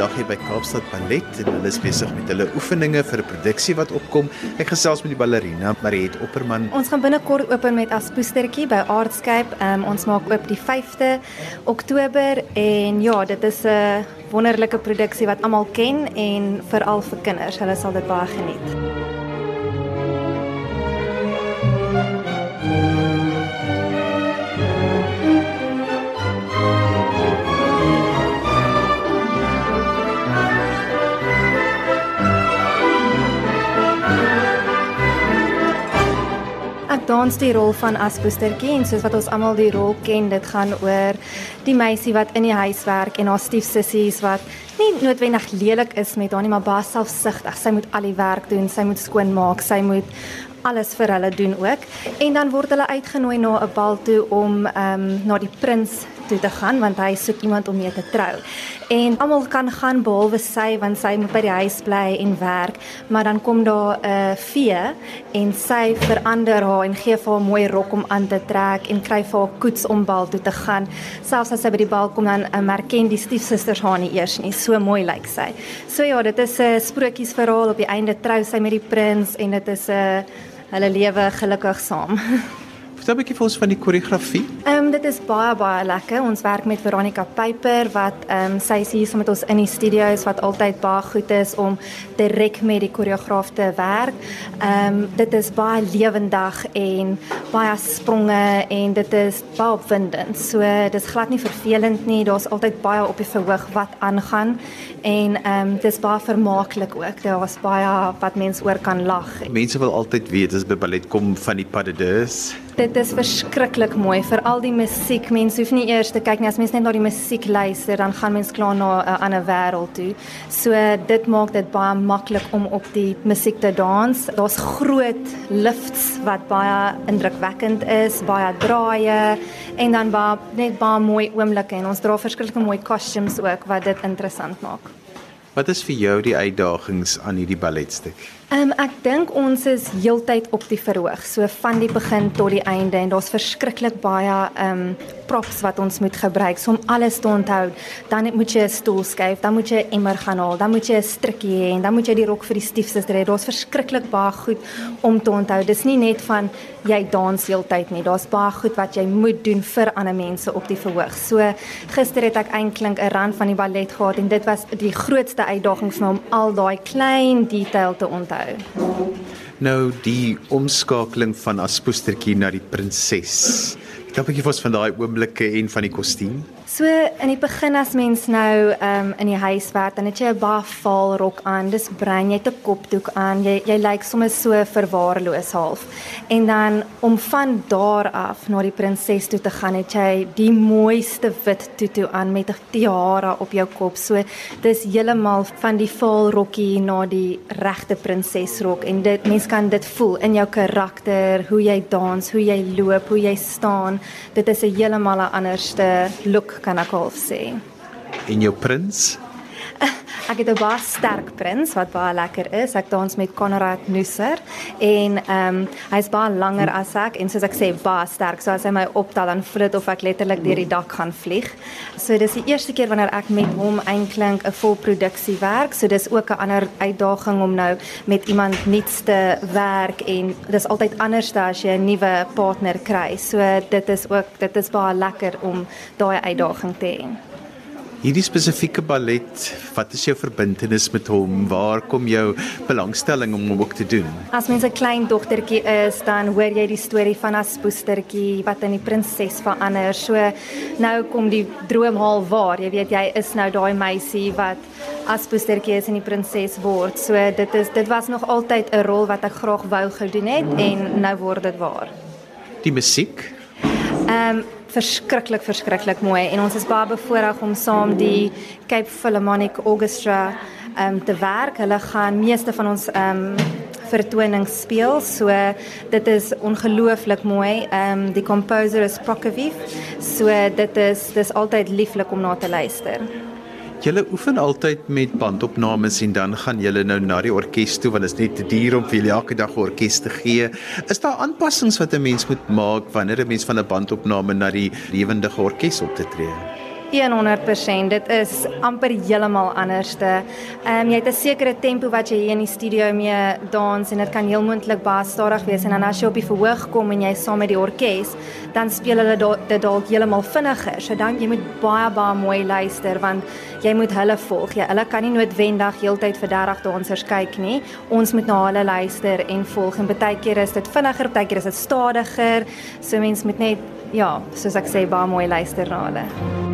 vandag hier by Kaapstad Ballet en hulle is besig met hulle oefeninge vir 'n produksie wat opkom. Ek gesels met die ballerina Mariet Opperman. Ons gaan binnekort open met Aspoestertjie by Artscape. Um, ons maak oop die 5de Oktober en ja, dit is 'n wonderlike produksie wat almal ken en veral vir kinders. Hulle sal dit baie geniet. Dans die rol van Aspoestertjie en soos wat ons almal die rol ken, dit gaan oor die meisie wat in die huis werk en haar stiefsissies wat nie noodwendig lelik is met haar nie, maar baie selfsugtig. Sy moet al die werk doen, sy moet skoon maak, sy moet alles vir hulle doen ook. En dan word hulle uitgenooi na 'n bal toe om ehm um, na die prins toe te gaan want hy soek iemand om mee te trou. En almal kan gaan behalwe sy want sy moet by die huis bly en werk, maar dan kom daar 'n uh, vee en sy verander haar en gee vir haar 'n mooi rok om aan te trek en kry vir haar koets om bal toe te gaan. Selfs as sy by die bal kom dan uh, merken die stiefsusters haar nie eers nie. So mooi lyk sy. So ja, dit is 'n uh, sprokiesverhaal op die einde trou sy met die prins en dit is 'n uh, hulle lewe gelukkig saam. Vertel 'n bietjie vir ons van die koreografie. Ehm um, dit is baie baie lekker. Ons werk met Veronica Piper wat ehm um, sy is hier met ons in die studio's wat altyd baie goed is om direk met die koreograaf te werk. Ehm um, dit is baie lewendig en baie spronge en dit is baie opwindend. So dis glad nie vervelend nie. Daar's altyd baie op die verhoog wat aangaan en ehm um, dis baie vermaaklik ook. Daar was baie wat mense oor kan lag. Mense wil altyd weet as by ballet kom van die pas de deux dit is verskriklik mooi vir al die musiek. Mense hoef nie eers te kyk nie as mens net na die musiek luister, dan gaan mens klaar na 'n uh, ander wêreld toe. So dit maak dit baie maklik om op die musiek te dans. Daar's groot lifts wat baie indrukwekkend is, baie draaie en dan baie net baie mooi oomblikke en ons dra verskillende mooi costumes ook wat dit interessant maak. Wat is vir jou die uitdagings aan hierdie balletstuk? Ehm um, ek dink ons is heeltyd op die verhoog, so van die begin tot die einde en daar's verskriklik baie ehm um, props wat ons moet gebruik so om alles te onthou. Dan moet jy 'n stoel skuif, dan moet jy 'n emmer gaan haal, dan moet jy 'n strikkie hê en dan moet jy die rok vir die stiefsuster hê. Daar's verskriklik baie goed om te onthou. Dis nie net van jy dans heeltyd nie. Daar's baie goed wat jy moet doen vir ander mense op die verhoog. So gister het ek eintlik 'n rand van die ballet gehad en dit was die grootste uitdaging vir my om al daai klein detail te onthou onthou. Nou die omskakeling van Aspoestertjie na die prinses. Ek dink jy was van daai oomblikke en van die kostuum. So in die begin as mens nou um, in die huis werk, dan het jy 'n baie vaal rok aan. Dis brein jy 'n kopdoek aan. Jy jy lyk sommer so verwaarloos half. En dan om van daar af na die prinses toe te gaan, het jy die mooiste wit tutu aan met 'n tiara op jou kop. So dis heeltemal van die vaal rokkie na die regte prinsesrok en dit mens kan dit voel in jou karakter, hoe jy dans, hoe jy loop, hoe jy staan. Dit is 'n heeltemal 'n anderste look kan ek half sê. En jou prins? Ek het 'n baie sterk prins wat baie lekker is. Ek dans met Konrad Nusser en ehm um, hy's baie langer as ek en soos ek sê baie sterk. So as hy my optel dan voel dit of ek letterlik deur die dak gaan vlieg. So dis die eerste keer wanneer ek met hom eintlik 'n volproduksie werk. So dis ook 'n ander uitdaging om nou met iemand nuuts te werk en dis altyd anders as jy 'n nuwe partner kry. So dit is ook dit is baie lekker om daai uitdaging te hê. Hierdie spesifieke ballet, wat is jou verbintenis met hom? Waar kom jou belangstelling om hom ook te doen? As mens 'n klein dogtertjie is, dan hoor jy die storie van 'n spoestertjie wat in die prinses verander. So nou kom die droom haal waar. Jy weet jy is nou daai meisie wat as spoestertjie is en die prinses word. So dit is dit was nog altyd 'n rol wat ek graag wou gedoen het en nou word dit waar. Die musiek? Ehm um, verskriklik verskriklik mooi en ons is baie bevoorreg om saam die Cape Philharmonic Orchestra um, te werk. Hulle gaan meeste van ons um vertonings speel. So dit is ongelooflik mooi. Ehm um, die composer is Prokofiev. So dit is dis altyd lieflik om na te luister. Julle oefen altyd met bandopnames en dan gaan julle nou na die orkes toe want dit is net te duur om vir julle elke dag 'n orkes te gee. Is daar aanpassings wat 'n mens moet maak wanneer 'n mens van 'n bandopname na die lewendige orkes op te tree? 100%. Dit is amper heeltemal anderste. Ehm um, jy het 'n sekere tempo wat jy hier in die studio mee dans en dit kan heel moontlik baie stadig wees en dan as jy op die verhoog kom en jy saam met die orkes, dan speel hulle dit dalk heeltemal vinniger. So dan jy moet baie baie mooi luister want jy moet hulle volg. Jy hulle kan nie noodwendig heeltyd vir 30 dansers kyk nie. Ons moet na hulle luister en volg en baie keer is dit vinniger, baie keer is dit stadiger. So mens moet net ja, soos ek sê baie mooi luister na hulle.